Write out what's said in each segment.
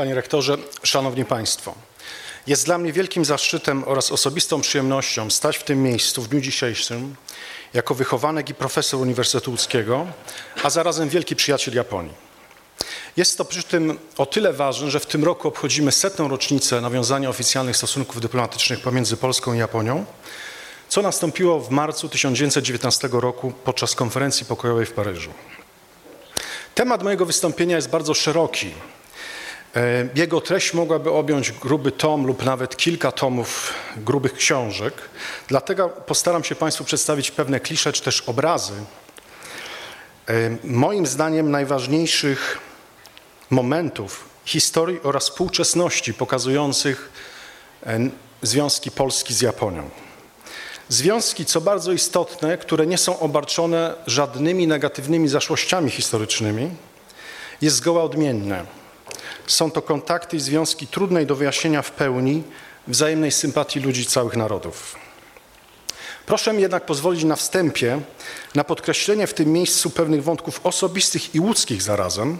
Panie Rektorze, Szanowni Państwo. Jest dla mnie wielkim zaszczytem oraz osobistą przyjemnością stać w tym miejscu w dniu dzisiejszym jako wychowanek i profesor Uniwersytetu Łódzkiego, a zarazem wielki przyjaciel Japonii. Jest to przy tym o tyle ważne, że w tym roku obchodzimy setną rocznicę nawiązania oficjalnych stosunków dyplomatycznych pomiędzy Polską i Japonią, co nastąpiło w marcu 1919 roku podczas konferencji pokojowej w Paryżu. Temat mojego wystąpienia jest bardzo szeroki. E, jego treść mogłaby objąć gruby tom lub nawet kilka tomów grubych książek. Dlatego postaram się Państwu przedstawić pewne klisze czy też obrazy e, moim zdaniem najważniejszych momentów historii oraz współczesności pokazujących e, związki Polski z Japonią. Związki, co bardzo istotne, które nie są obarczone żadnymi negatywnymi zaszłościami historycznymi, jest zgoła odmienne. Są to kontakty i związki trudnej do wyjaśnienia w pełni wzajemnej sympatii ludzi całych narodów. Proszę mi jednak pozwolić na wstępie na podkreślenie w tym miejscu pewnych wątków osobistych i łódzkich zarazem,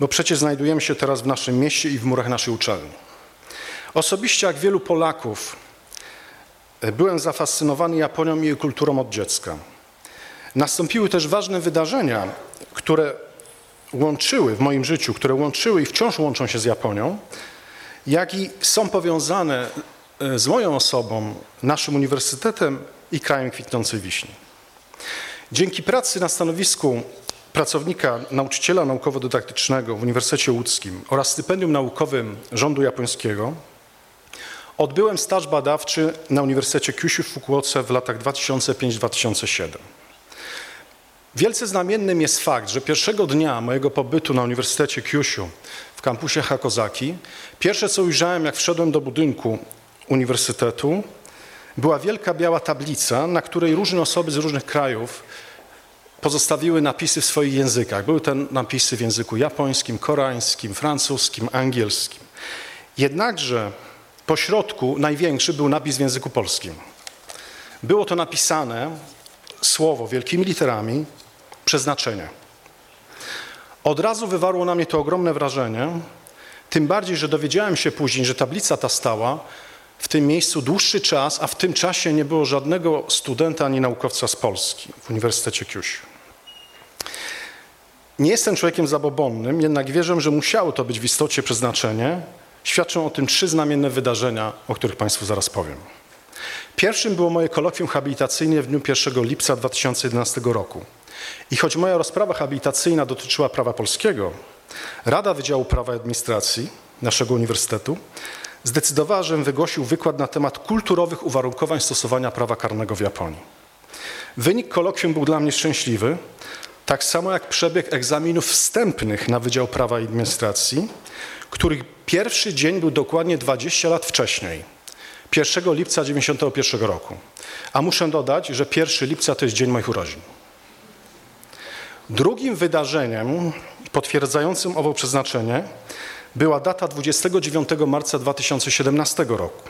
bo przecież znajdujemy się teraz w naszym mieście i w murach naszej uczelni. Osobiście, jak wielu Polaków, byłem zafascynowany Japonią i jej kulturą od dziecka. Nastąpiły też ważne wydarzenia, które łączyły w moim życiu, które łączyły i wciąż łączą się z Japonią, jak i są powiązane e, z moją osobą, naszym uniwersytetem i krajem kwitnącej wiśni. Dzięki pracy na stanowisku pracownika, nauczyciela naukowo-dydaktycznego w Uniwersytecie Łódzkim oraz stypendium naukowym rządu japońskiego odbyłem staż badawczy na Uniwersytecie Kyushu w Fukuoce w latach 2005-2007. Wielce znamiennym jest fakt, że pierwszego dnia mojego pobytu na Uniwersytecie Kyushu w kampusie Hakozaki, pierwsze co ujrzałem, jak wszedłem do budynku uniwersytetu, była wielka biała tablica, na której różne osoby z różnych krajów pozostawiły napisy w swoich językach. Były te napisy w języku japońskim, koreańskim, francuskim, angielskim. Jednakże po środku największy był napis w języku polskim. Było to napisane słowo wielkimi literami przeznaczenie. Od razu wywarło na mnie to ogromne wrażenie, tym bardziej, że dowiedziałem się później, że tablica ta stała w tym miejscu dłuższy czas, a w tym czasie nie było żadnego studenta ani naukowca z Polski w Uniwersytecie Kiusiu. Nie jestem człowiekiem zabobonnym, jednak wierzę, że musiało to być w istocie przeznaczenie. Świadczą o tym trzy znamienne wydarzenia, o których Państwu zaraz powiem. Pierwszym było moje kolokwium habilitacyjne w dniu 1 lipca 2011 roku. I choć moja rozprawa habilitacyjna dotyczyła prawa polskiego, Rada Wydziału Prawa i Administracji naszego uniwersytetu zdecydowała, żebym wygłosił wykład na temat kulturowych uwarunkowań stosowania prawa karnego w Japonii. Wynik kolokwium był dla mnie szczęśliwy, tak samo jak przebieg egzaminów wstępnych na Wydział Prawa i Administracji, których pierwszy dzień był dokładnie 20 lat wcześniej, 1 lipca 1991 roku. A muszę dodać, że 1 lipca to jest dzień moich urodzin. Drugim wydarzeniem potwierdzającym owo przeznaczenie była data 29 marca 2017 roku.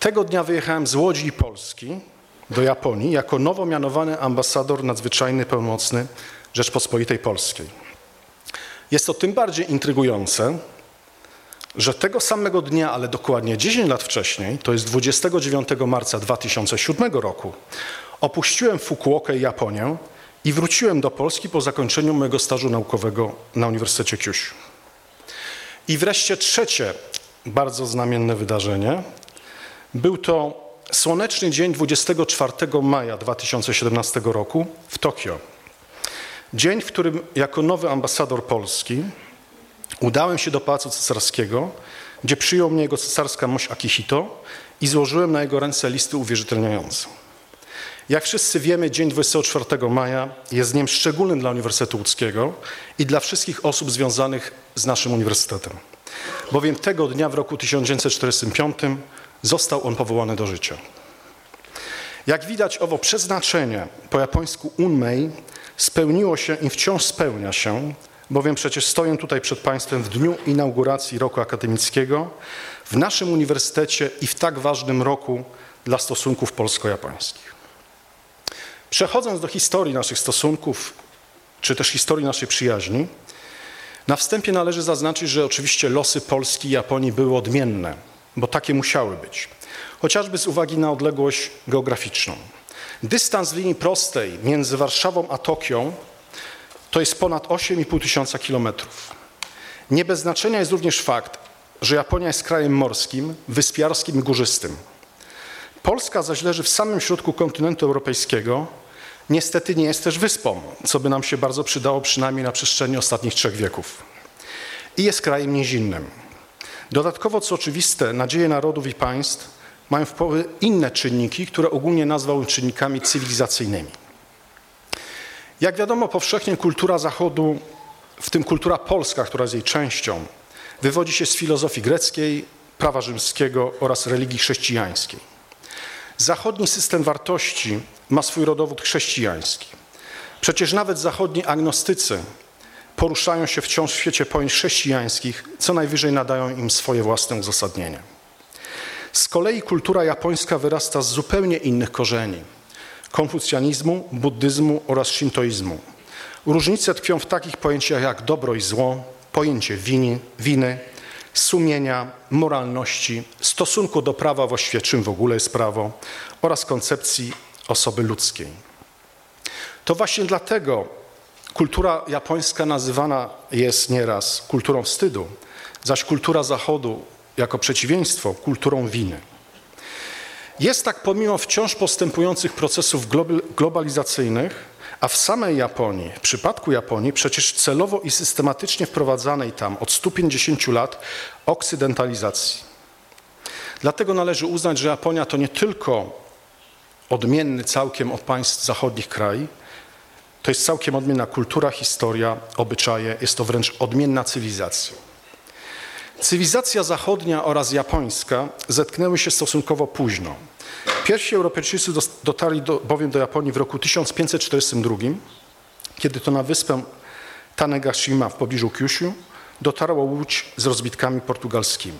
Tego dnia wyjechałem z Łodzi i Polski do Japonii jako nowo mianowany ambasador nadzwyczajny pełnomocny Rzeczpospolitej Polskiej. Jest to tym bardziej intrygujące, że tego samego dnia, ale dokładnie 10 lat wcześniej, to jest 29 marca 2007 roku, opuściłem Fukuokę i Japonię i wróciłem do Polski po zakończeniu mojego stażu naukowego na Uniwersytecie Kyushu. I wreszcie trzecie bardzo znamienne wydarzenie. Był to słoneczny dzień 24 maja 2017 roku w Tokio. Dzień, w którym jako nowy ambasador Polski udałem się do Pałacu Cesarskiego, gdzie przyjął mnie jego cesarska mość Akihito i złożyłem na jego ręce listy uwierzytelniające. Jak wszyscy wiemy, dzień 24 maja jest dniem szczególnym dla Uniwersytetu Łódzkiego i dla wszystkich osób związanych z naszym uniwersytetem, bowiem tego dnia w roku 1945 został on powołany do życia. Jak widać, owo przeznaczenie, po japońsku unmei, spełniło się i wciąż spełnia się, bowiem przecież stoję tutaj przed Państwem w dniu inauguracji roku akademickiego w naszym uniwersytecie i w tak ważnym roku dla stosunków polsko-japońskich. Przechodząc do historii naszych stosunków, czy też historii naszej przyjaźni, Na wstępie należy zaznaczyć, że oczywiście losy Polski i Japonii były odmienne, bo takie musiały być, chociażby z uwagi na odległość geograficzną. Dystans linii prostej między Warszawą a Tokio to jest ponad 8,5 tysiąca kilometrów. Nie bez znaczenia jest również fakt, że Japonia jest krajem morskim, wyspiarskim i górzystym. Polska zaś leży w samym środku kontynentu europejskiego. Niestety nie jest też wyspą, co by nam się bardzo przydało przynajmniej na przestrzeni ostatnich trzech wieków. I jest krajem nizinnym. Dodatkowo, co oczywiste, nadzieje narodów i państw mają wpływy inne czynniki, które ogólnie nazwałbym czynnikami cywilizacyjnymi. Jak wiadomo, powszechnie kultura Zachodu, w tym kultura polska, która jest jej częścią, wywodzi się z filozofii greckiej, prawa rzymskiego oraz religii chrześcijańskiej. Zachodni system wartości ma swój rodowód chrześcijański. Przecież nawet zachodni agnostycy poruszają się wciąż w świecie pojęć chrześcijańskich, co najwyżej nadają im swoje własne uzasadnienie. Z kolei kultura japońska wyrasta z zupełnie innych korzeni konfucjanizmu, buddyzmu oraz shintoizmu. Różnice tkwią w takich pojęciach jak dobro i zło, pojęcie winy, winy sumienia, moralności, stosunku do prawa właściwie czym w ogóle jest prawo oraz koncepcji osoby ludzkiej. To właśnie dlatego kultura japońska nazywana jest nieraz kulturą wstydu, zaś kultura Zachodu jako przeciwieństwo kulturą winy. Jest tak pomimo wciąż postępujących procesów globalizacyjnych, a w samej Japonii, w przypadku Japonii, przecież celowo i systematycznie wprowadzanej tam od 150 lat okcydentalizacji. Dlatego należy uznać, że Japonia to nie tylko odmienny całkiem od państw zachodnich kraj, to jest całkiem odmienna kultura, historia, obyczaje, jest to wręcz odmienna cywilizacja. Cywilizacja zachodnia oraz japońska zetknęły się stosunkowo późno. Pierwsi Europejczycy dotarli do, bowiem do Japonii w roku 1542, kiedy to na wyspę Tanegashima w pobliżu Kyushu dotarła łódź z rozbitkami portugalskimi.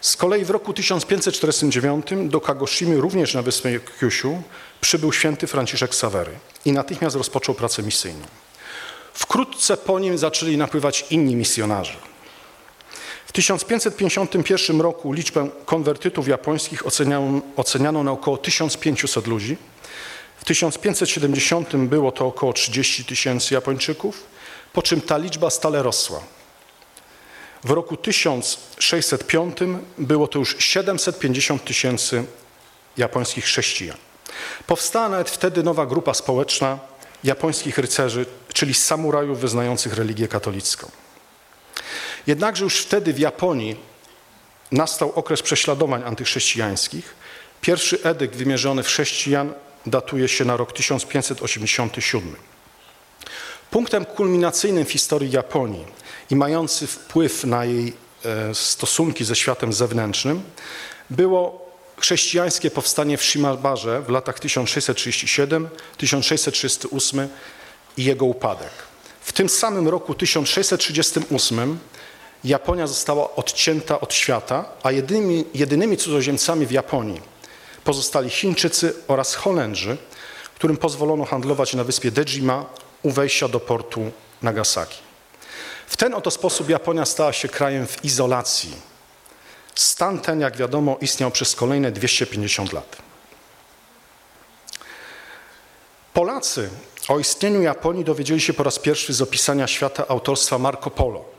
Z kolei w roku 1549 do Kagoshimy, również na wyspie Kyushu, przybył święty Franciszek Sawery i natychmiast rozpoczął pracę misyjną. Wkrótce po nim zaczęli napływać inni misjonarze. W 1551 roku liczbę konwertytów japońskich oceniano, oceniano na około 1500 ludzi. W 1570 było to około 30 tysięcy Japończyków, po czym ta liczba stale rosła. W roku 1605 było to już 750 tysięcy japońskich chrześcijan. Powstała nawet wtedy nowa grupa społeczna japońskich rycerzy, czyli samurajów wyznających religię katolicką. Jednakże już wtedy w Japonii nastał okres prześladowań antychrześcijańskich. Pierwszy edykt wymierzony w chrześcijan datuje się na rok 1587. Punktem kulminacyjnym w historii Japonii i mający wpływ na jej e, stosunki ze światem zewnętrznym było chrześcijańskie powstanie w Shimabarze w latach 1637-1638 i jego upadek. W tym samym roku 1638 Japonia została odcięta od świata, a jedynymi, jedynymi cudzoziemcami w Japonii pozostali Chińczycy oraz Holendrzy, którym pozwolono handlować na wyspie Dejima u wejścia do portu Nagasaki. W ten oto sposób Japonia stała się krajem w izolacji. Stan ten, jak wiadomo, istniał przez kolejne 250 lat. Polacy o istnieniu Japonii dowiedzieli się po raz pierwszy z opisania świata autorstwa Marco Polo.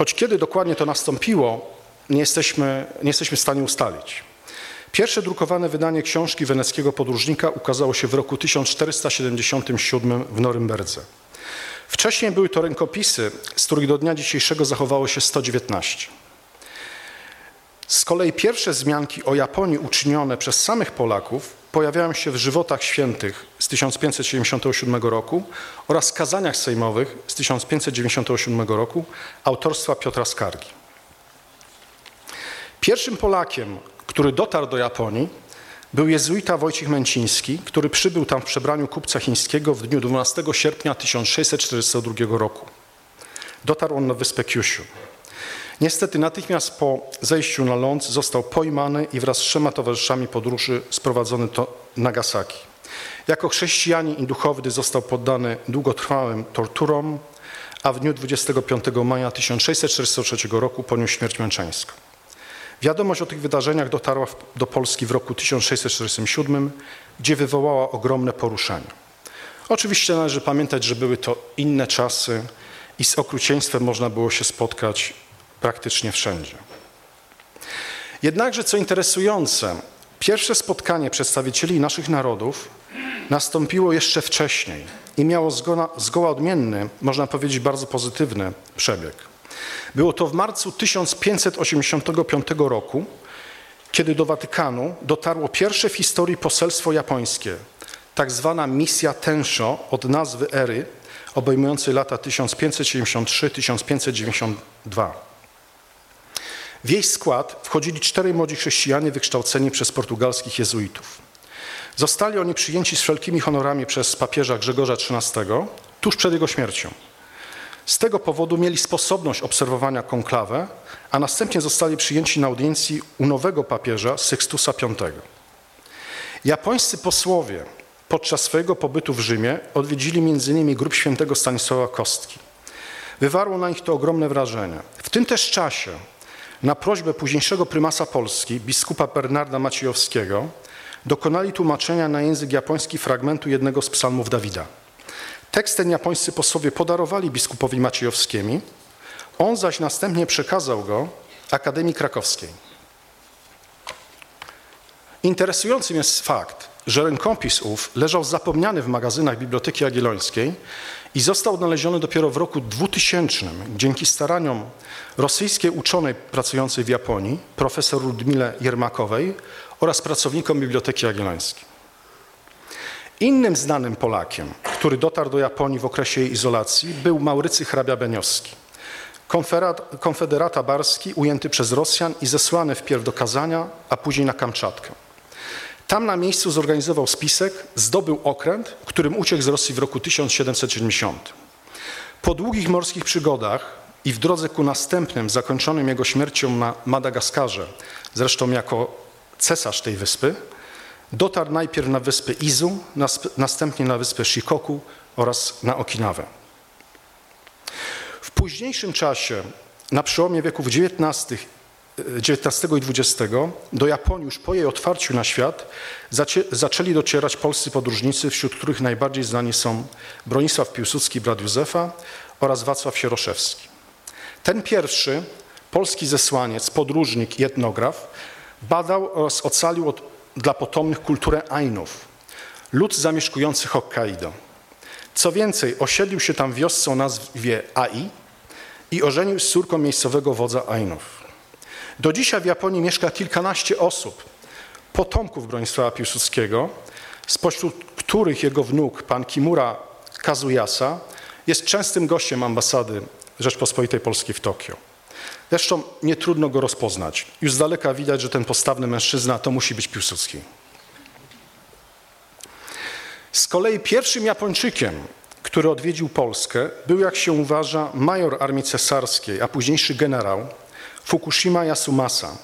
Choć kiedy dokładnie to nastąpiło, nie jesteśmy, nie jesteśmy w stanie ustalić. Pierwsze drukowane wydanie książki weneckiego podróżnika ukazało się w roku 1477 w Norymberdze. Wcześniej były to rękopisy, z których do dnia dzisiejszego zachowało się 119. Z kolei pierwsze wzmianki o Japonii uczynione przez samych Polaków pojawiają się w żywotach świętych z 1577 roku oraz kazaniach sejmowych z 1597 roku autorstwa Piotra Skargi. Pierwszym Polakiem, który dotarł do Japonii, był jezuita Wojciech Męciński, który przybył tam w przebraniu kupca chińskiego w dniu 12 sierpnia 1642 roku. Dotarł on na wyspę Kyushu. Niestety natychmiast po zejściu na ląd został pojmany i wraz z trzema towarzyszami podróży sprowadzony do Nagasaki. Jako chrześcijanin i duchowny został poddany długotrwałym torturom, a w dniu 25 maja 1643 roku poniósł śmierć męczeńską. Wiadomość o tych wydarzeniach dotarła do Polski w roku 1647, gdzie wywołała ogromne poruszenie. Oczywiście należy pamiętać, że były to inne czasy i z okrucieństwem można było się spotkać praktycznie wszędzie. Jednakże, co interesujące, pierwsze spotkanie przedstawicieli naszych narodów nastąpiło jeszcze wcześniej i miało zgoła, zgoła odmienny, można powiedzieć bardzo pozytywny przebieg. Było to w marcu 1585 roku, kiedy do Watykanu dotarło pierwsze w historii poselstwo japońskie, tak zwana misja Tensho od nazwy ery, obejmującej lata 1573-1592. W jej skład wchodzili czterej młodzi chrześcijanie wykształceni przez portugalskich jezuitów. Zostali oni przyjęci z wszelkimi honorami przez papieża Grzegorza XIII tuż przed jego śmiercią. Z tego powodu mieli sposobność obserwowania konklawę, a następnie zostali przyjęci na audiencji u nowego papieża Sextusa V. Japońscy posłowie podczas swojego pobytu w Rzymie odwiedzili m.in. grup świętego Stanisława Kostki. Wywarło na nich to ogromne wrażenie. W tym też czasie na prośbę późniejszego prymasa Polski, biskupa Bernarda Maciejowskiego, dokonali tłumaczenia na język japoński fragmentu jednego z psalmów Dawida. Tekst ten japońscy posłowie podarowali biskupowi Maciejowskiemu, on zaś następnie przekazał go Akademii Krakowskiej. Interesującym jest fakt, że rękopis ów leżał zapomniany w magazynach Biblioteki Jagiellońskiej i został odnaleziony dopiero w roku 2000 dzięki staraniom rosyjskiej uczonej pracującej w Japonii, profesor Ludmile Jermakowej oraz pracownikom Biblioteki Jagiellońskiej. Innym znanym Polakiem, który dotarł do Japonii w okresie jej izolacji, był Maurycy hrabia Beniowski. Konfederata barski ujęty przez Rosjan i zesłany wpierw do Kazania, a później na Kamczatkę. Tam na miejscu zorganizował spisek, zdobył okręt, którym uciekł z Rosji w roku 1770. Po długich morskich przygodach i w drodze ku następnym, zakończonym jego śmiercią na Madagaskarze, zresztą jako cesarz tej wyspy, dotarł najpierw na wyspę Izu, następnie na wyspę Shikoku oraz na Okinawę. W późniejszym czasie, na przełomie wieków XIX XIX i XX do Japonii już po jej otwarciu na świat zaczęli docierać polscy podróżnicy, wśród których najbardziej znani są Bronisław Piłsudski, brat Józefa oraz Wacław Sieroszewski. Ten pierwszy, polski zesłaniec, podróżnik i etnograf, badał oraz ocalił od, dla potomnych kulturę Ainów, lud zamieszkujący Hokkaido. Co więcej, osiedlił się tam wiosce o nazwie Ai i ożenił z córką miejscowego wodza Ainów. Do dzisiaj w Japonii mieszka kilkanaście osób, potomków Bronisława Piłsudskiego, spośród których jego wnuk, pan Kimura Kazuyasa, jest częstym gościem ambasady Rzeczpospolitej Polskiej w Tokio. Zresztą nie trudno go rozpoznać. Już z daleka widać, że ten postawny mężczyzna to musi być Piłsudski. Z kolei pierwszym Japończykiem, który odwiedził Polskę, był, jak się uważa, major armii cesarskiej, a późniejszy generał Fukushima Yasumasa.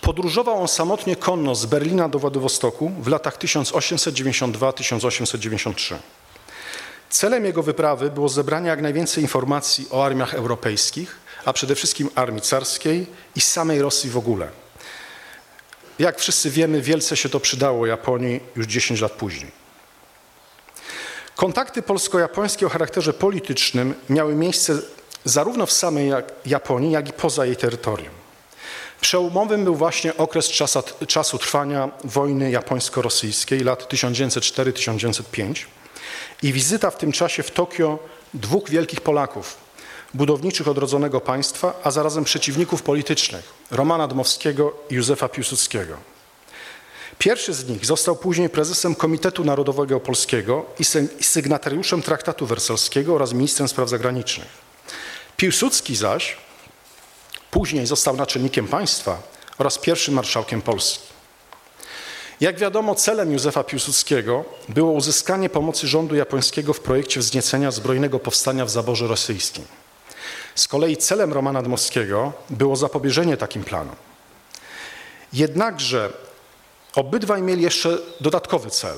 Podróżował on samotnie konno z Berlina do Władywostoku w latach 1892-1893. Celem jego wyprawy było zebranie jak najwięcej informacji o armiach europejskich, a przede wszystkim armii carskiej i samej Rosji w ogóle. Jak wszyscy wiemy, wielce się to przydało Japonii już 10 lat później. Kontakty polsko-japońskie o charakterze politycznym miały miejsce zarówno w samej Japonii, jak i poza jej terytorium. Przełomowym był właśnie okres czasu, czasu trwania wojny japońsko-rosyjskiej lat 1904-1905 i wizyta w tym czasie w Tokio dwóch wielkich Polaków, budowniczych odrodzonego państwa, a zarazem przeciwników politycznych, Romana Dmowskiego i Józefa Piłsudskiego. Pierwszy z nich został później prezesem Komitetu Narodowego Polskiego i sygnatariuszem Traktatu Wersalskiego oraz ministrem spraw zagranicznych. Piłsudski zaś później został naczelnikiem państwa oraz pierwszym marszałkiem Polski. Jak wiadomo, celem Józefa Piłsudskiego było uzyskanie pomocy rządu japońskiego w projekcie wzniecenia zbrojnego powstania w zaborze rosyjskim. Z kolei celem Romana Dmowskiego było zapobieżenie takim planom. Jednakże obydwaj mieli jeszcze dodatkowy cel.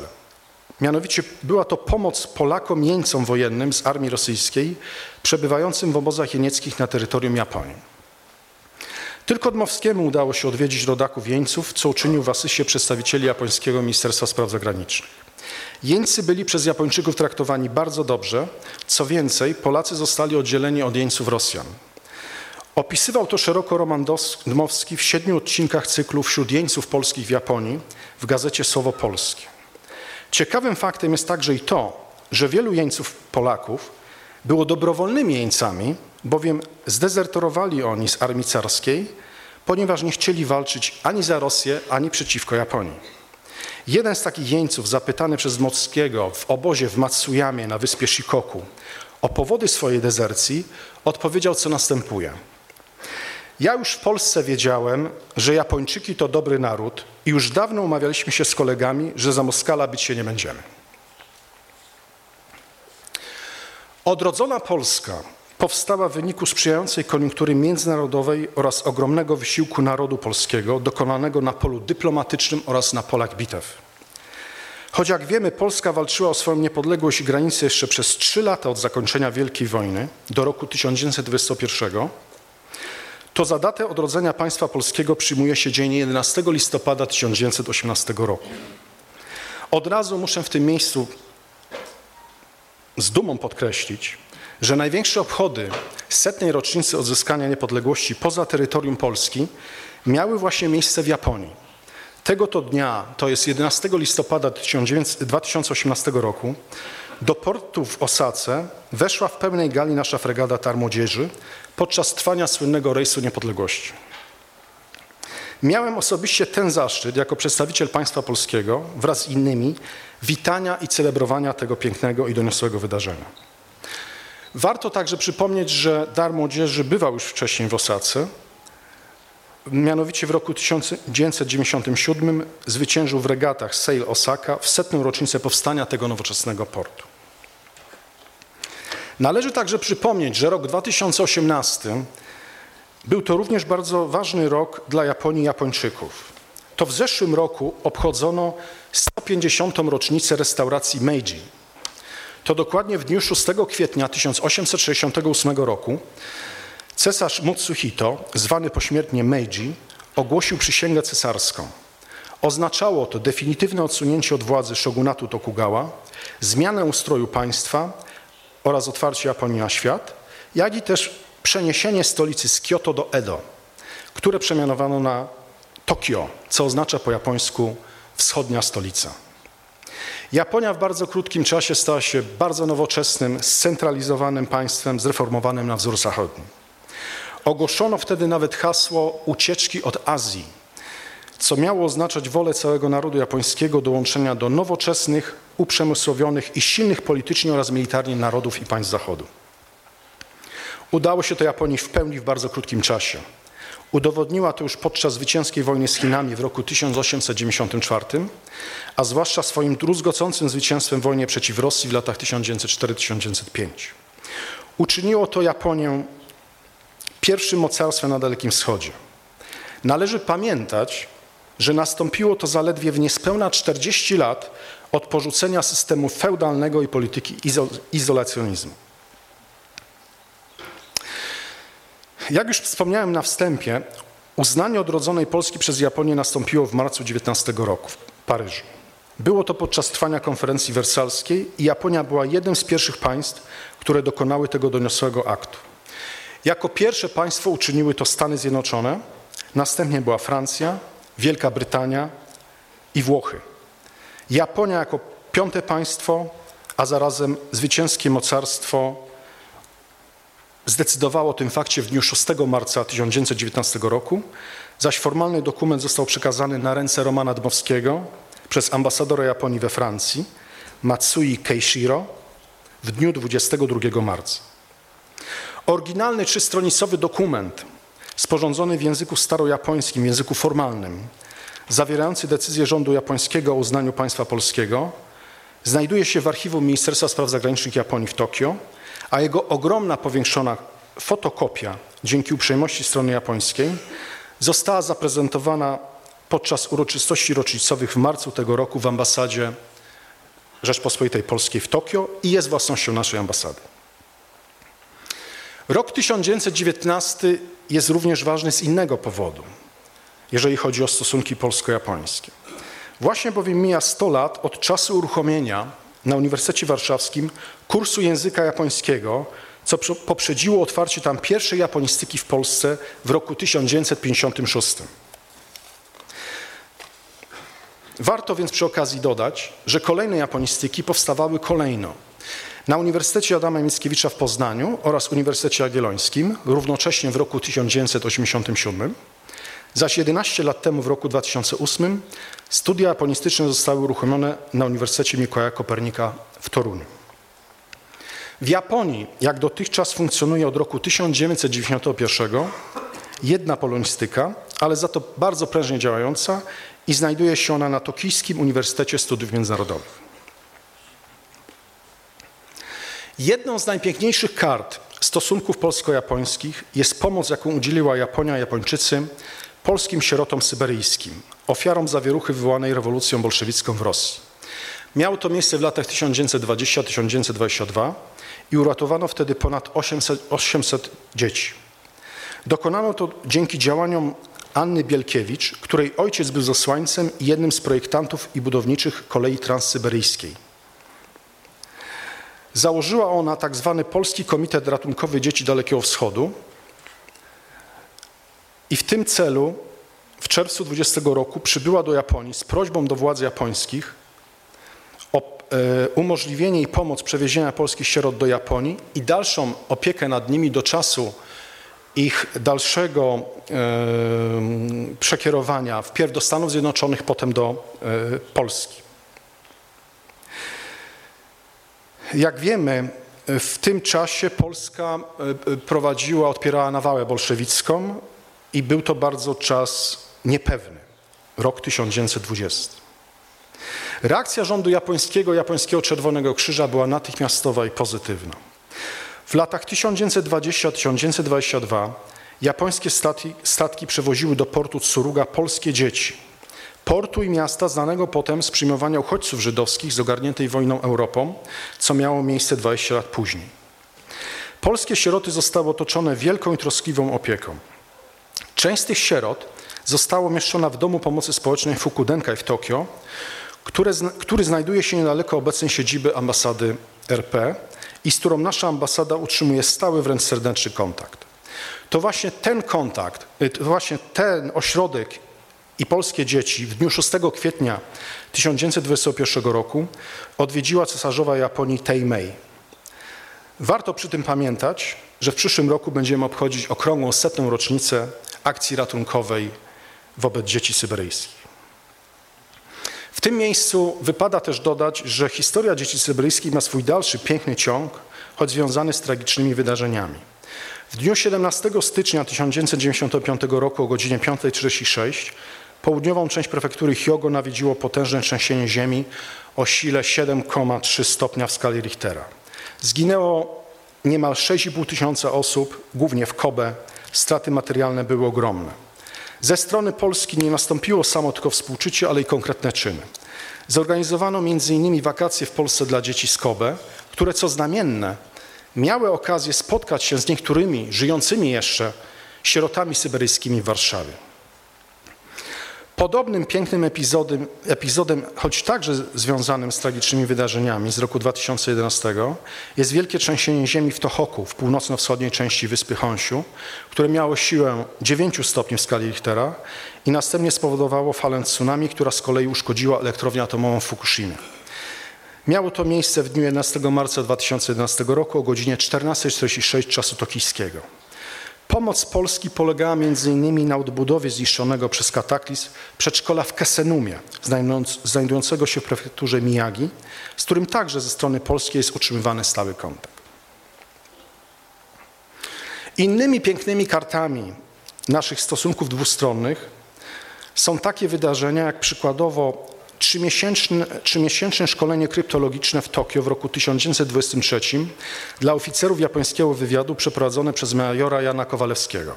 Mianowicie była to pomoc Polakom jeńcom wojennym z armii rosyjskiej przebywającym w obozach jenieckich na terytorium Japonii. Tylko Dmowskiemu udało się odwiedzić rodaków jeńców, co uczynił w Asysie przedstawicieli japońskiego Ministerstwa Spraw Zagranicznych. Jeńcy byli przez Japończyków traktowani bardzo dobrze, co więcej, Polacy zostali oddzieleni od jeńców Rosjan. Opisywał to szeroko Roman Dmowski w siedmiu odcinkach cyklu Wśród jeńców polskich w Japonii w gazecie Słowo Polskie. Ciekawym faktem jest także i to, że wielu jeńców Polaków było dobrowolnymi jeńcami, bowiem zdezerterowali oni z armii carskiej, ponieważ nie chcieli walczyć ani za Rosję, ani przeciwko Japonii. Jeden z takich jeńców, zapytany przez Dmowskiego w obozie w Matsuyamie na wyspie Shikoku o powody swojej dezercji, odpowiedział, co następuje. Ja już w Polsce wiedziałem, że Japończyki to dobry naród i już dawno umawialiśmy się z kolegami, że za Moskala bić się nie będziemy. Odrodzona Polska powstała w wyniku sprzyjającej koniunktury międzynarodowej oraz ogromnego wysiłku narodu polskiego dokonanego na polu dyplomatycznym oraz na polach bitew. Choć jak wiemy, Polska walczyła o swoją niepodległość i granice jeszcze przez trzy lata od zakończenia Wielkiej Wojny do roku 1921, to za datę odrodzenia państwa polskiego przyjmuje się dzień 11 listopada 1918 roku. Od razu muszę w tym miejscu z dumą podkreślić, że największe obchody setnej rocznicy odzyskania niepodległości poza terytorium Polski miały właśnie miejsce w Japonii. Tego to dnia, to jest 11 listopada 2018 roku, do portu w Osace weszła w pełnej gali nasza fregata Tar Młodzieży podczas trwania słynnego rejsu niepodległości. Miałem osobiście ten zaszczyt, jako przedstawiciel państwa polskiego, wraz z innymi, witania i celebrowania tego pięknego i doniosłego wydarzenia. Warto także przypomnieć, że Dar Młodzieży bywał już wcześniej w Osace. Mianowicie w roku 1997 zwyciężył w regatach Sail Osaka w setną rocznicę powstania tego nowoczesnego portu. Należy także przypomnieć, że rok 2018 był to również bardzo ważny rok dla Japonii i Japończyków. To w zeszłym roku obchodzono 150. rocznicę restauracji Meiji, to dokładnie w dniu 6 kwietnia 1868 roku cesarz Mutsuhito, zwany pośmiertnie Meiji, ogłosił przysięgę cesarską. Oznaczało to definitywne odsunięcie od władzy shogunatu Tokugawa, zmianę ustroju państwa oraz otwarcie Japonii na świat, jak i też przeniesienie stolicy z Kyoto do Edo, które przemianowano na Tokio, co oznacza po japońsku wschodnia stolica. Japonia w bardzo krótkim czasie stała się bardzo nowoczesnym, scentralizowanym państwem, zreformowanym na wzór zachodni. Ogłoszono wtedy nawet hasło ucieczki od Azji, co miało oznaczać wolę całego narodu japońskiego do łączenia do nowoczesnych, uprzemysłowionych i silnych politycznie oraz militarnie narodów i państw Zachodu. Udało się to Japonii w pełni w bardzo krótkim czasie. Udowodniła to już podczas zwycięskiej wojny z Chinami w roku 1894, a zwłaszcza swoim druzgocącym zwycięstwem w wojnie przeciw Rosji w latach 1904-1905. Uczyniło to Japonię pierwszym mocarstwem na Dalekim Wschodzie. Należy pamiętać, że nastąpiło to zaledwie w niespełna 40 lat od porzucenia systemu feudalnego i polityki izolacjonizmu. Jak już wspomniałem na wstępie, uznanie odrodzonej Polski przez Japonię nastąpiło w marcu 19 roku w Paryżu. Było to podczas trwania konferencji wersalskiej i Japonia była jednym z pierwszych państw, które dokonały tego doniosłego aktu. Jako pierwsze państwo uczyniły to Stany Zjednoczone, następnie była Francja, Wielka Brytania i Włochy. Japonia jako piąte państwo, a zarazem zwycięskie mocarstwo zdecydowało o tym fakcie w dniu 6 marca 1919 roku, zaś formalny dokument został przekazany na ręce Romana Dmowskiego przez ambasadora Japonii we Francji, Matsui Keishiro, w dniu 22 marca. Oryginalny trzystronicowy dokument, sporządzony w języku starojapońskim, języku formalnym, zawierający decyzję rządu japońskiego o uznaniu państwa polskiego, znajduje się w archiwum Ministerstwa Spraw Zagranicznych Japonii w Tokio a jego ogromna powiększona fotokopia dzięki uprzejmości strony japońskiej została zaprezentowana podczas uroczystości rocznicowych w marcu tego roku w ambasadzie Rzeczpospolitej Polskiej w Tokio i jest własnością naszej ambasady. Rok 1919 jest również ważny z innego powodu, jeżeli chodzi o stosunki polsko-japońskie. Właśnie bowiem mija 100 lat od czasu uruchomienia na Uniwersytecie Warszawskim kursu języka japońskiego, co poprzedziło otwarcie tam pierwszej japonistyki w Polsce w roku 1956. Warto więc przy okazji dodać, że kolejne japonistyki powstawały kolejno na Uniwersytecie Adama Mickiewicza w Poznaniu oraz Uniwersytecie Jagiellońskim, równocześnie w roku 1987. Zaś 11 lat temu, w roku 2008, studia japonistyczne zostały uruchomione na Uniwersytecie Mikołaja Kopernika w Toruniu. W Japonii, jak dotychczas funkcjonuje od roku 1991, jedna polonistyka, ale za to bardzo prężnie działająca i znajduje się ona na Tokijskim Uniwersytecie Studiów Międzynarodowych. Jedną z najpiękniejszych kart stosunków polsko-japońskich jest pomoc, jaką udzieliła Japonia Japończycy polskim sierotom syberyjskim, ofiarom zawieruchy wywołanej rewolucją bolszewicką w Rosji. Miało to miejsce w latach 1920-1922 i uratowano wtedy ponad 800, 800 dzieci. Dokonano to dzięki działaniom Anny Bielkiewicz, której ojciec był zesłańcem i jednym z projektantów i budowniczych kolei transsyberyjskiej. Założyła ona tak zwany Polski Komitet Ratunkowy Dzieci Dalekiego Wschodu i w tym celu w czerwcu 20 roku przybyła do Japonii z prośbą do władz japońskich o e, umożliwienie i pomoc przewiezienia polskich sierot do Japonii i dalszą opiekę nad nimi do czasu ich dalszego e, przekierowania wpierw do Stanów Zjednoczonych, potem do e, Polski. Jak wiemy, w tym czasie Polska prowadziła, odpierała nawałę bolszewicką i był to bardzo czas niepewny, rok 1920. Reakcja rządu japońskiego, japońskiego Czerwonego Krzyża była natychmiastowa i pozytywna. W latach 1920-1922 japońskie statki, statki przewoziły do portu Tsuruga polskie dzieci. Portu i miasta znanego potem z przyjmowania uchodźców żydowskich z ogarniętej wojną Europą, co miało miejsce 20 lat później. Polskie sieroty zostały otoczone wielką i troskliwą opieką. Część z tych sierot została umieszczona w Domu Pomocy Społecznej Fukudenkai w Tokio, który, który znajduje się niedaleko obecnej siedziby ambasady RP, i z którą nasza ambasada utrzymuje stały, wręcz serdeczny kontakt. To właśnie ten kontakt, y, to właśnie ten ośrodek i polskie dzieci w dniu 6 kwietnia 1921 roku odwiedziła cesarzowa Japonii Teimei. Warto przy tym pamiętać, że w przyszłym roku będziemy obchodzić okrągłą setną rocznicę akcji ratunkowej wobec dzieci syberyjskich. W tym miejscu wypada też dodać, że historia dzieci syberyjskich ma swój dalszy piękny ciąg, choć związany z tragicznymi wydarzeniami. W dniu 17 stycznia 1995 roku o godzinie 5.36 południową część prefektury Hyogo nawiedziło potężne trzęsienie ziemi o sile 7,3 stopnia w skali Richtera. Zginęło niemal 6,5 tysiąca osób, głównie w Kobe. Straty materialne były ogromne. Ze strony Polski nie nastąpiło samo tylko współczucie, ale i konkretne czyny. Zorganizowano m.in. wakacje w Polsce dla dzieci z Kobe, które co znamienne miały okazję spotkać się z niektórymi żyjącymi jeszcze sierotami syberyjskimi w Warszawie. Podobnym pięknym epizodem, epizodem, choć także związanym z tragicznymi wydarzeniami z roku 2011, jest wielkie trzęsienie ziemi w Tohoku, w północno-wschodniej części wyspy Honsiu, które miało siłę 9 stopni w skali Richtera i następnie spowodowało falę tsunami, która z kolei uszkodziła elektrownię atomową w Fukushimie. Miało to miejsce w dniu 11 marca 2011 roku o godzinie 14.46 czasu tokijskiego. Pomoc Polski polegała m.in. na odbudowie zniszczonego przez kataklizm przedszkola w Kesenumie, znajdującego się w prefekturze Miyagi, z którym także ze strony polskiej jest utrzymywany stały kontakt. Innymi pięknymi kartami naszych stosunków dwustronnych są takie wydarzenia, jak przykładowo trzymiesięczne, szkolenie kryptologiczne w Tokio w roku 1923 dla oficerów japońskiego wywiadu przeprowadzone przez majora Jana Kowalewskiego.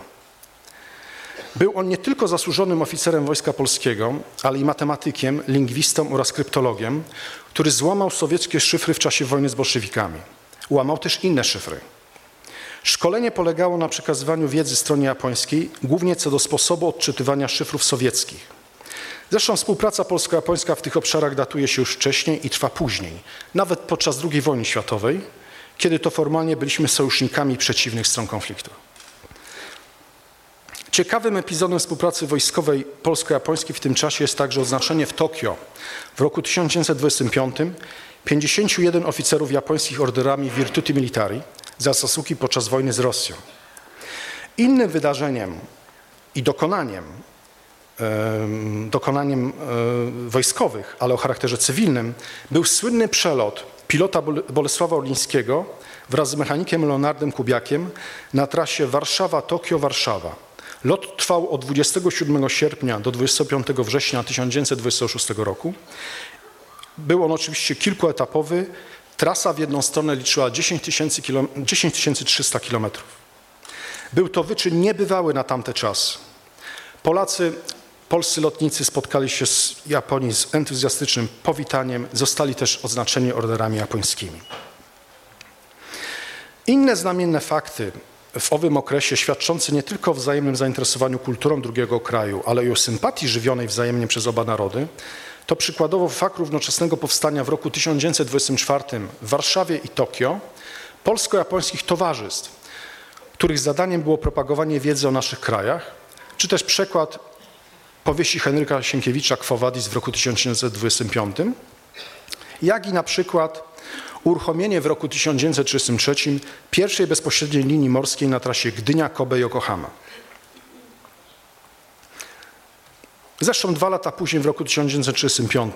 Był on nie tylko zasłużonym oficerem Wojska Polskiego, ale i matematykiem, lingwistą oraz kryptologiem, który złamał sowieckie szyfry w czasie wojny z bolszewikami. Łamał też inne szyfry. Szkolenie polegało na przekazywaniu wiedzy stronie japońskiej, głównie co do sposobu odczytywania szyfrów sowieckich. Zresztą współpraca polsko-japońska w tych obszarach datuje się już wcześniej i trwa później, nawet podczas II wojny światowej, kiedy to formalnie byliśmy sojusznikami przeciwnych stron konfliktu. Ciekawym epizodem współpracy wojskowej polsko-japońskiej w tym czasie jest także oznaczenie w Tokio w roku 1925 51 oficerów japońskich orderami Virtuti Militari za zasługi podczas wojny z Rosją. Innym wydarzeniem i dokonaniem, dokonaniem wojskowych, ale o charakterze cywilnym, był słynny przelot pilota Bolesława Orlińskiego wraz z mechanikiem Leonardem Kubiakiem na trasie Warszawa-Tokio-Warszawa. Lot trwał od 27 sierpnia do 25 września 1926 roku. Był on oczywiście kilkuetapowy. Trasa w jedną stronę liczyła 10, 10 300 km. Był to wyczyn niebywały na tamte czasy. Polacy, polscy lotnicy spotkali się z Japonii z entuzjastycznym powitaniem, zostali też odznaczeni orderami japońskimi. Inne znamienne fakty w owym okresie świadczące nie tylko o wzajemnym zainteresowaniu kulturą drugiego kraju, ale i o sympatii żywionej wzajemnie przez oba narody, to przykładowo fakt równoczesnego powstania w roku 1924 w Warszawie i Tokio polsko-japońskich towarzystw, których zadaniem było propagowanie wiedzy o naszych krajach, czy też przekład powieści Henryka Sienkiewicza Quo Vadis w roku 1925, jak i na przykład uruchomienie w roku 1933 pierwszej bezpośredniej linii morskiej na trasie Gdynia-Kobe-Yokohama. Zresztą dwa lata później, w roku 1935,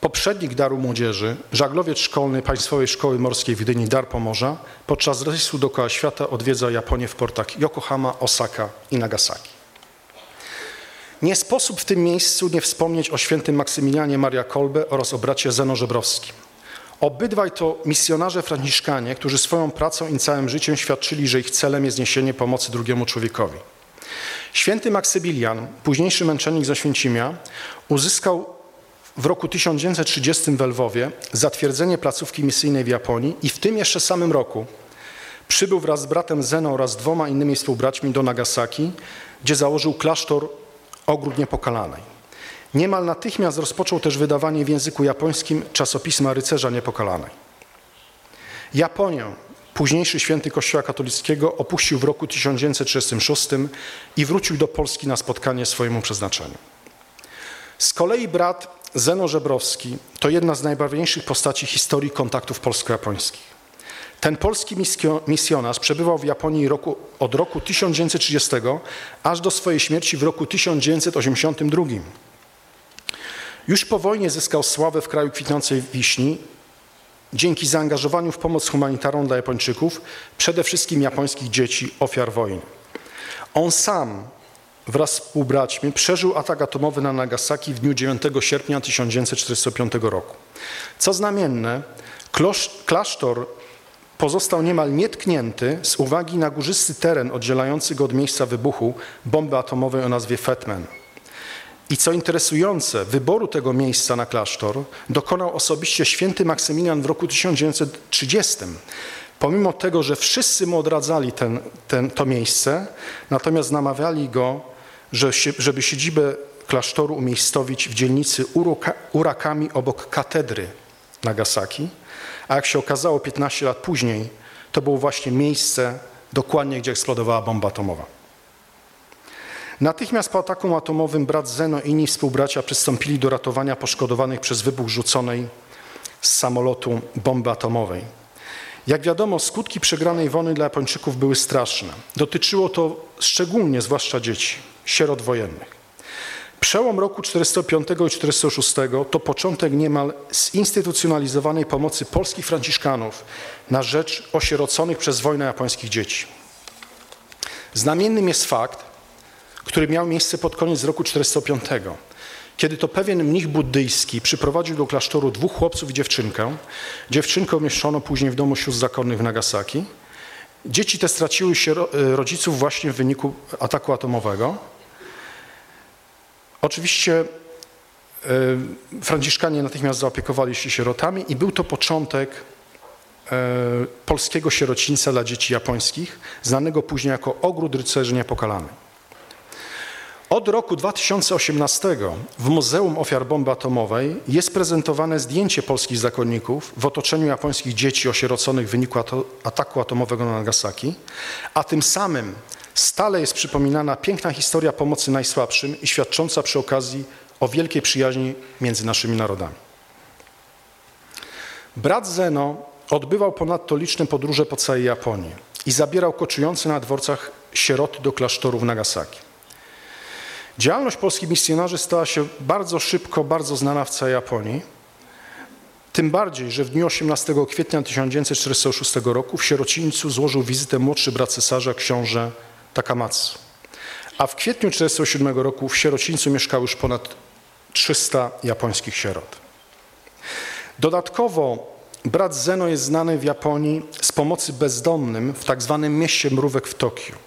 poprzednik Daru Młodzieży, żaglowiec szkolny Państwowej Szkoły Morskiej w Gdyni Dar Pomorza, podczas rejsu dookoła świata odwiedza Japonię w portach Yokohama, Osaka i Nagasaki. Nie sposób w tym miejscu nie wspomnieć o świętym Maksymilianie Maria Kolbe oraz o bracie Zeno Żebrowskim. Obydwaj to misjonarze franciszkanie, którzy swoją pracą i całym życiem świadczyli, że ich celem jest niesienie pomocy drugiemu człowiekowi. Święty Maksymilian, późniejszy męczennik z Oświęcimia, uzyskał w roku 1930 w Lwowie zatwierdzenie placówki misyjnej w Japonii i w tym jeszcze samym roku przybył wraz z bratem Zeno oraz dwoma innymi współbraćmi do Nagasaki, gdzie założył klasztor Ogród Niepokalanej. Niemal natychmiast rozpoczął też wydawanie w języku japońskim czasopisma Rycerza Niepokalanej. Japonię, późniejszy święty Kościoła katolickiego, opuścił w roku 1936 i wrócił do Polski na spotkanie swojemu przeznaczeniu. Z kolei brat Zeno Żebrowski to jedna z najbarwniejszych postaci historii kontaktów polsko-japońskich. Ten polski misjonarz przebywał w Japonii roku, od roku 1930 aż do swojej śmierci w roku 1982. Już po wojnie zyskał sławę w kraju kwitnącej wiśni dzięki zaangażowaniu w pomoc humanitarną dla Japończyków, przede wszystkim japońskich dzieci ofiar wojny. On sam wraz z współbraćmi przeżył atak atomowy na Nagasaki w dniu 9 sierpnia 1945 roku. Co znamienne, klasztor pozostał niemal nietknięty z uwagi na górzysty teren oddzielający go od miejsca wybuchu bomby atomowej o nazwie Fetman. I co interesujące, wyboru tego miejsca na klasztor dokonał osobiście święty Maksymilian w roku 1930. Pomimo tego, że wszyscy mu odradzali ten, ten, to miejsce, natomiast namawiali go, że, żeby siedzibę klasztoru umiejscowić w dzielnicy Urakami obok katedry Nagasaki, a jak się okazało 15 lat później, to było właśnie miejsce dokładnie, gdzie eksplodowała bomba atomowa. Natychmiast po ataku atomowym brat Zeno i inni współbracia przystąpili do ratowania poszkodowanych przez wybuch rzuconej z samolotu bomby atomowej. Jak wiadomo, skutki przegranej wojny dla Japończyków były straszne. Dotyczyło to szczególnie, zwłaszcza dzieci, sierot wojennych. Przełom roku 405 i 406 to początek niemal zinstytucjonalizowanej pomocy polskich franciszkanów na rzecz osieroconych przez wojnę japońskich dzieci. Znamiennym jest fakt, który miał miejsce pod koniec roku 405, kiedy to pewien mnich buddyjski przyprowadził do klasztoru dwóch chłopców i dziewczynkę. Dziewczynkę umieszczono później w domu sióstr zakonnych w Nagasaki. Dzieci te straciły się e, rodziców właśnie w wyniku ataku atomowego. Oczywiście e, Franciszkanie natychmiast zaopiekowali się sierotami i był to początek e, polskiego sierocińca dla dzieci japońskich, znanego później jako Ogród Rycerzy Niepokalanej. Od roku 2018 w Muzeum Ofiar Bomby Atomowej jest prezentowane zdjęcie polskich zakonników w otoczeniu japońskich dzieci osieroconych w wyniku ataku atomowego na Nagasaki, a tym samym stale jest przypominana piękna historia pomocy najsłabszym i świadcząca przy okazji o wielkiej przyjaźni między naszymi narodami. Brat Zeno odbywał ponadto liczne podróże po całej Japonii i zabierał koczujące na dworcach sieroty do klasztoru w Nagasaki. Działalność polskich misjonarzy stała się bardzo szybko, bardzo znana w całej Japonii. Tym bardziej, że w dniu 18 kwietnia 1946 roku w sierocińcu złożył wizytę młodszy brat cesarza, książę Takamatsu. A w kwietniu 1947 roku w sierocińcu mieszkało już ponad 300 japońskich sierot. Dodatkowo brat Zeno jest znany w Japonii z pomocy bezdomnym w tak zwanym mieście mrówek w Tokio.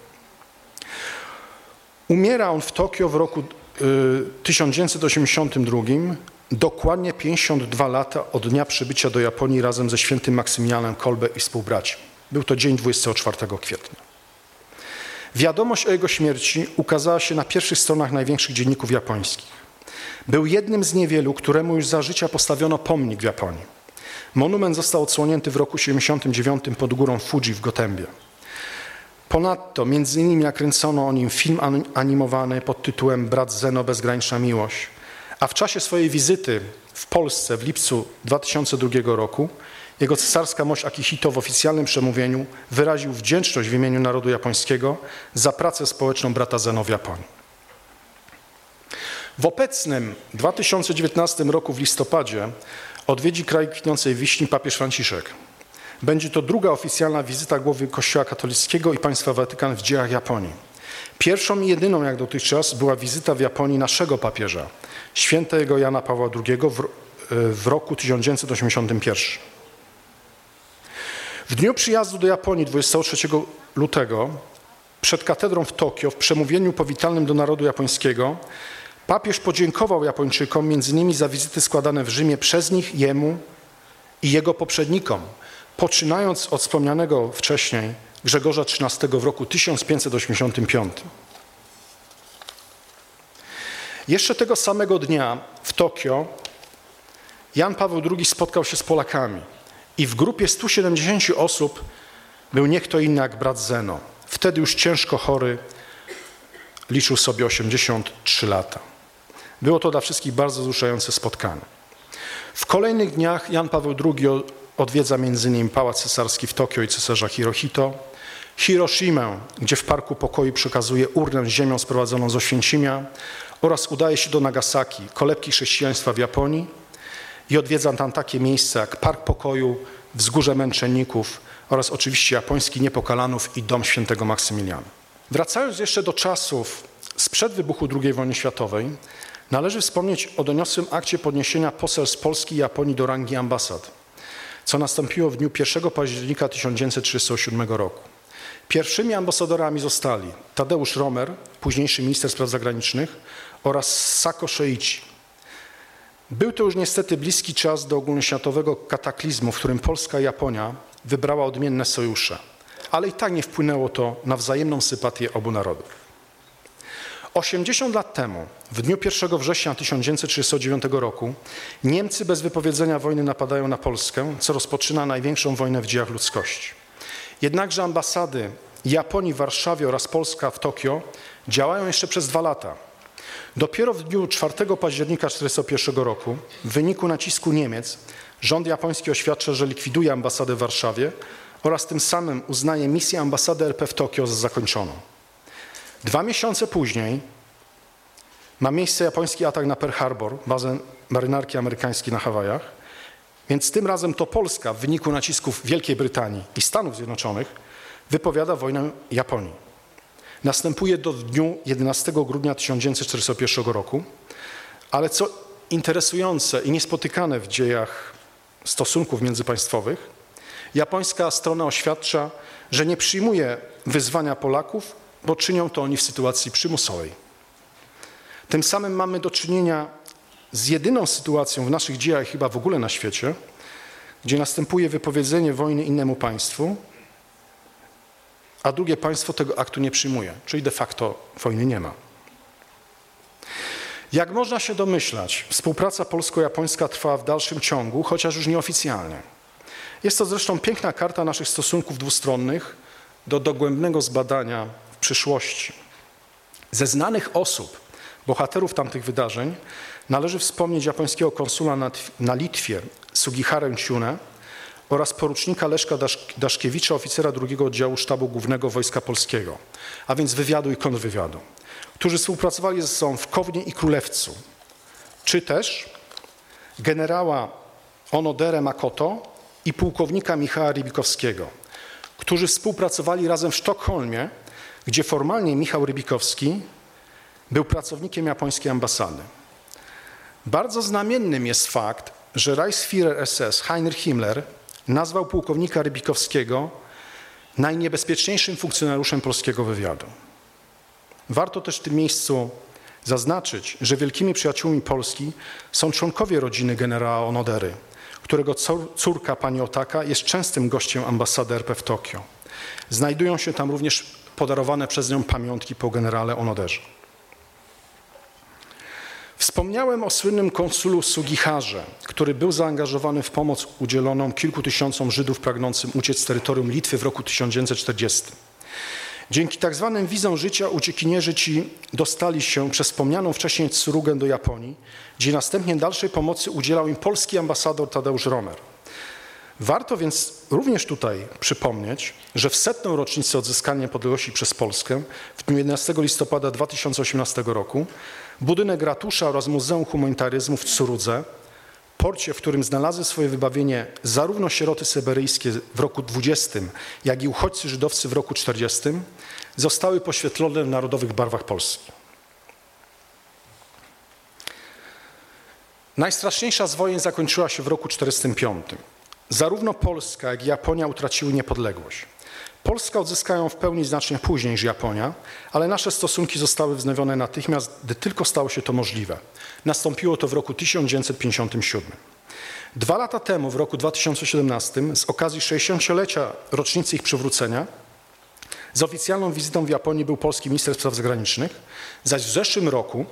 Umiera on w Tokio w roku 1982, y, dokładnie 52 lata od dnia przybycia do Japonii razem ze świętym Maksymilianem Kolbe i współbraci. Był to dzień 24 kwietnia. Wiadomość o jego śmierci ukazała się na pierwszych stronach największych dzienników japońskich. Był jednym z niewielu, któremu już za życia postawiono pomnik w Japonii. Monument został odsłonięty w roku 1979 pod górą Fuji w Gotembie. Ponadto między innymi nakręcono o nim film animowany pod tytułem Brat Zeno Bezgraniczna Miłość, a w czasie swojej wizyty w Polsce w lipcu 2002 roku jego cesarska mość Akihito w oficjalnym przemówieniu wyraził wdzięczność w imieniu narodu japońskiego za pracę społeczną brata Zeno w Japonii. W obecnym 2019 roku w listopadzie odwiedzi kraj kwitnącej wiśni papież Franciszek. Będzie to druga oficjalna wizyta głowy Kościoła katolickiego i państwa Watykan w dziejach Japonii. Pierwszą i jedyną jak dotychczas była wizyta w Japonii naszego papieża, świętego Jana Pawła II w, w roku 1981. W dniu przyjazdu do Japonii 23 lutego przed katedrą w Tokio w przemówieniu powitalnym do narodu japońskiego papież podziękował Japończykom między innymi za wizyty składane w Rzymie przez nich jemu i jego poprzednikom – poczynając od wspomnianego wcześniej Grzegorza XIII w roku 1585. Jeszcze tego samego dnia w Tokio Jan Paweł II spotkał się z Polakami i w grupie 170 osób był nie kto inny jak brat Zeno. Wtedy już ciężko chory, liczył sobie 83 lata. Było to dla wszystkich bardzo wzruszające spotkanie. W kolejnych dniach Jan Paweł II Odwiedza m.in. Pałac Cesarski w Tokio i cesarza Hirohito, Hiroshimę, gdzie w Parku Pokoju przekazuje urnę z ziemią sprowadzoną z Oświęcimia oraz udaje się do Nagasaki, kolebki chrześcijaństwa w Japonii i odwiedza tam takie miejsca jak Park Pokoju, Wzgórze Męczenników oraz oczywiście japoński Niepokalanów i Dom Świętego Maksymiliana. Wracając jeszcze do czasów sprzed wybuchu II wojny światowej, należy wspomnieć o doniosłym akcie podniesienia poselstw Polski i Japonii do rangi ambasad – co nastąpiło w dniu 1 października 1937 roku. Pierwszymi ambasadorami zostali Tadeusz Romer, późniejszy minister spraw zagranicznych, oraz Sako Sheichi. Był to już niestety bliski czas do ogólnoświatowego kataklizmu, w którym Polska i Japonia wybrała odmienne sojusze, ale i tak nie wpłynęło to na wzajemną sympatię obu narodów. 80 lat temu, w dniu 1 września 1939 roku, Niemcy bez wypowiedzenia wojny napadają na Polskę, co rozpoczyna największą wojnę w dziejach ludzkości. Jednakże ambasady Japonii w Warszawie oraz Polska w Tokio działają jeszcze przez dwa lata. Dopiero w dniu 4 października 1941 roku, w wyniku nacisku Niemiec, rząd japoński oświadcza, że likwiduje ambasadę w Warszawie oraz tym samym uznaje misję ambasady RP w Tokio za zakończoną. Dwa miesiące później ma miejsce japoński atak na Pearl Harbor, bazę marynarki amerykańskiej na Hawajach, więc tym razem to Polska w wyniku nacisków Wielkiej Brytanii i Stanów Zjednoczonych wypowiada wojnę Japonii. Następuje do dniu 11 grudnia 1941 roku, ale co interesujące i niespotykane w dziejach stosunków międzypaństwowych, japońska strona oświadcza, że nie przyjmuje wyzwania Polaków, bo czynią to oni w sytuacji przymusowej. Tym samym mamy do czynienia z jedyną sytuacją w naszych dziejach, chyba w ogóle na świecie, gdzie następuje wypowiedzenie wojny innemu państwu, a drugie państwo tego aktu nie przyjmuje, czyli de facto wojny nie ma. Jak można się domyślać, współpraca polsko-japońska trwa w dalszym ciągu, chociaż już nieoficjalnie. Jest to zresztą piękna karta naszych stosunków dwustronnych do dogłębnego zbadania przyszłości. Ze znanych osób, bohaterów tamtych wydarzeń, należy wspomnieć japońskiego konsula na, na Litwie Sugiharę Ciune oraz porucznika Leszka Daszkiewicza, oficera drugiego oddziału Sztabu Głównego Wojska Polskiego, a więc wywiadu i kontrwywiadu którzy współpracowali ze sobą w Kownie i Królewcu, czy też generała Onodere Makoto i pułkownika Michała Rybikowskiego, którzy współpracowali razem w Sztokholmie, gdzie formalnie Michał Rybikowski był pracownikiem japońskiej ambasady. Bardzo znamiennym jest fakt, że Reichsführer SS Heinrich Himmler nazwał pułkownika Rybikowskiego najniebezpieczniejszym funkcjonariuszem polskiego wywiadu. Warto też w tym miejscu zaznaczyć, że wielkimi przyjaciółmi Polski są członkowie rodziny generała Onodery, którego córka pani Otaka jest częstym gościem ambasady RP w Tokio. Znajdują się tam również podarowane przez nią pamiątki po generale Onoderze. Wspomniałem o słynnym konsulu Sugiharze, który był zaangażowany w pomoc udzieloną kilku tysiącom Żydów pragnącym uciec z terytorium Litwy w roku 1940. Dzięki tak zwanym wizom życia uciekinierzy ci dostali się przez wspomnianą wcześniej Tsurugę do Japonii, gdzie następnie dalszej pomocy udzielał im polski ambasador Tadeusz Romer. Warto więc również tutaj przypomnieć, że w setną rocznicę odzyskania niepodległości przez Polskę w dniu 11 listopada 2018 roku budynek ratusza oraz Muzeum Humanitaryzmu w Tsurudze porcie, w którym znalazły swoje wybawienie zarówno sieroty syberyjskie w roku 20, jak i uchodźcy żydowscy w roku 40, zostały poświetlone w narodowych barwach Polski. Najstraszniejsza z wojen zakończyła się w roku 45. Zarówno Polska, jak i Japonia utraciły niepodległość. Polska odzyskają w pełni znacznie później niż Japonia, ale nasze stosunki zostały wznowione natychmiast, gdy tylko stało się to możliwe. Nastąpiło to w roku 1957. Dwa lata temu, w roku 2017, z okazji 60-lecia rocznicy ich przywrócenia, z oficjalną wizytą w Japonii był polski minister spraw zagranicznych, zaś w zeszłym roku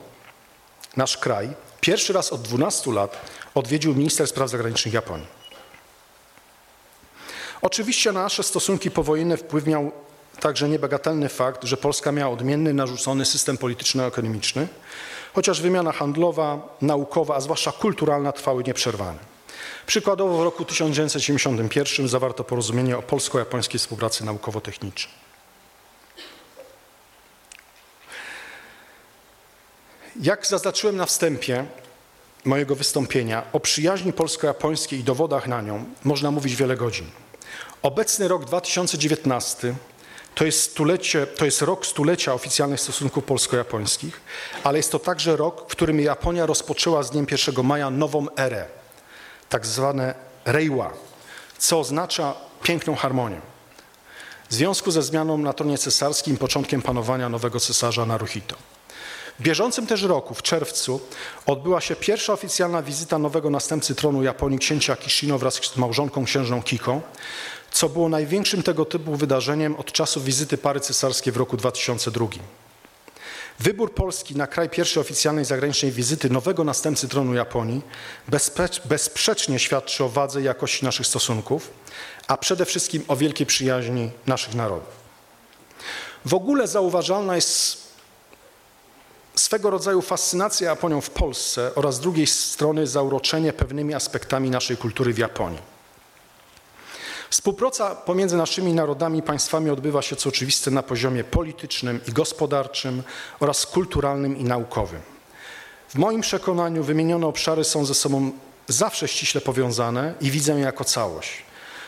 nasz kraj pierwszy raz od 12 lat odwiedził minister spraw zagranicznych Japonii. Oczywiście na nasze stosunki powojenne wpływ miał także niebagatelny fakt, że Polska miała odmienny, narzucony system polityczno-ekonomiczny, chociaż wymiana handlowa, naukowa, a zwłaszcza kulturalna trwały nieprzerwane. Przykładowo w roku 1971 zawarto porozumienie o polsko-japońskiej współpracy naukowo-technicznej. Jak zaznaczyłem na wstępie mojego wystąpienia, o przyjaźni polsko-japońskiej i dowodach na nią można mówić wiele godzin. Obecny rok 2019 to jest, stulecie, to jest rok stulecia oficjalnych stosunków polsko-japońskich, ale jest to także rok, w którym Japonia rozpoczęła z dniem 1 maja nową erę, tak zwane Reiwa, co oznacza piękną harmonię. W związku ze zmianą na tronie cesarskim początkiem panowania nowego cesarza Naruhito. W bieżącym też roku, w czerwcu, odbyła się pierwsza oficjalna wizyta nowego następcy tronu Japonii, księcia Kishino wraz z małżonką księżną Kiko, co było największym tego typu wydarzeniem od czasu wizyty pary cesarskiej w roku 2002. Wybór Polski na kraj pierwszej oficjalnej zagranicznej wizyty nowego następcy tronu Japonii bezsprzecznie świadczy o wadze i jakości naszych stosunków, a przede wszystkim o wielkiej przyjaźni naszych narodów. W ogóle zauważalna jest swego rodzaju fascynacja Japonią w Polsce oraz z drugiej strony zauroczenie pewnymi aspektami naszej kultury w Japonii. Współpraca pomiędzy naszymi narodami i państwami odbywa się, co oczywiste, na poziomie politycznym i gospodarczym oraz kulturalnym i naukowym. W moim przekonaniu wymienione obszary są ze sobą zawsze ściśle powiązane i widzę je jako całość.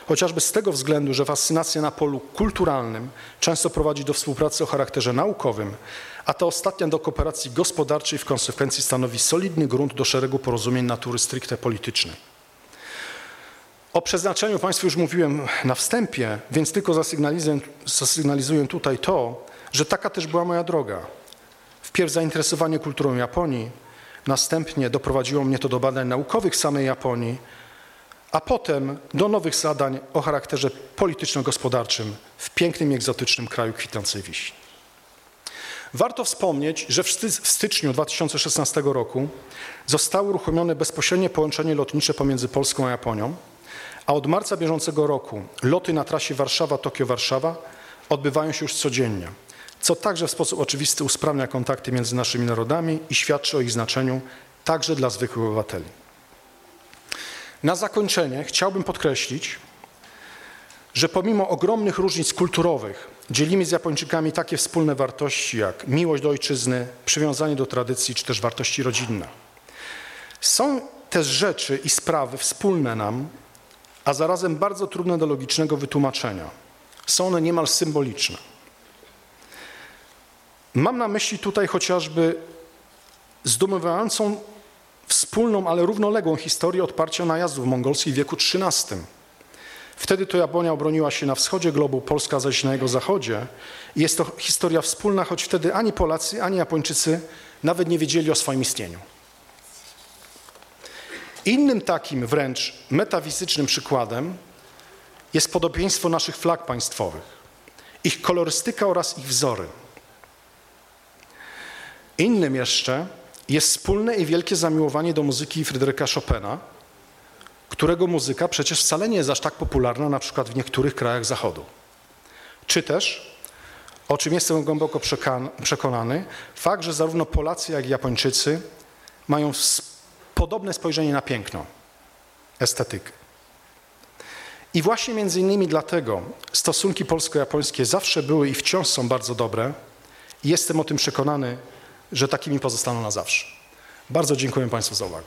Chociażby z tego względu, że fascynacja na polu kulturalnym często prowadzi do współpracy o charakterze naukowym, a ta ostatnia do kooperacji gospodarczej w konsekwencji stanowi solidny grunt do szeregu porozumień natury stricte politycznej. O przeznaczeniu Państwu już mówiłem na wstępie, więc tylko zasygnalizuję, zasygnalizuję tutaj to, że taka też była moja droga. Wpierw zainteresowanie kulturą Japonii, następnie doprowadziło mnie to do badań naukowych samej Japonii, a potem do nowych zadań o charakterze polityczno-gospodarczym w pięknym i egzotycznym kraju kwitnącej wiśni. Warto wspomnieć, że w styczniu 2016 roku zostało uruchomione bezpośrednie połączenie lotnicze pomiędzy Polską a Japonią, a od marca bieżącego roku loty na trasie Warszawa-Tokio-Warszawa odbywają się już codziennie, co także w sposób oczywisty usprawnia kontakty między naszymi narodami i świadczy o ich znaczeniu także dla zwykłych obywateli. Na zakończenie chciałbym podkreślić, że pomimo ogromnych różnic kulturowych dzielimy z Japończykami takie wspólne wartości jak miłość do ojczyzny, przywiązanie do tradycji czy też wartości rodzinne. Są też rzeczy i sprawy wspólne nam, a zarazem bardzo trudne do logicznego wytłumaczenia. Są one niemal symboliczne. Mam na myśli tutaj chociażby zdumiewającą wspólną, ale równoległą historię odparcia najazdów mongolskich w wieku XIII. Wtedy to Japonia obroniła się na wschodzie globu, Polska zaś na jego zachodzie. Jest to historia wspólna, choć wtedy ani Polacy, ani Japończycy nawet nie wiedzieli o swoim istnieniu. Innym takim wręcz metafizycznym przykładem jest podobieństwo naszych flag państwowych, ich kolorystyka oraz ich wzory. Innym jeszcze jest wspólne i wielkie zamiłowanie do muzyki Fryderyka Chopina, którego muzyka przecież wcale nie jest aż tak popularna na przykład w niektórych krajach Zachodu. Czy też, o czym jestem głęboko przekonany, fakt, że zarówno Polacy, jak i Japończycy mają podobne spojrzenie na piękno, estetykę. I właśnie między innymi dlatego stosunki polsko-japońskie zawsze były i wciąż są bardzo dobre i jestem o tym przekonany, że takimi pozostaną na zawsze. Bardzo dziękuję Państwu za uwagę.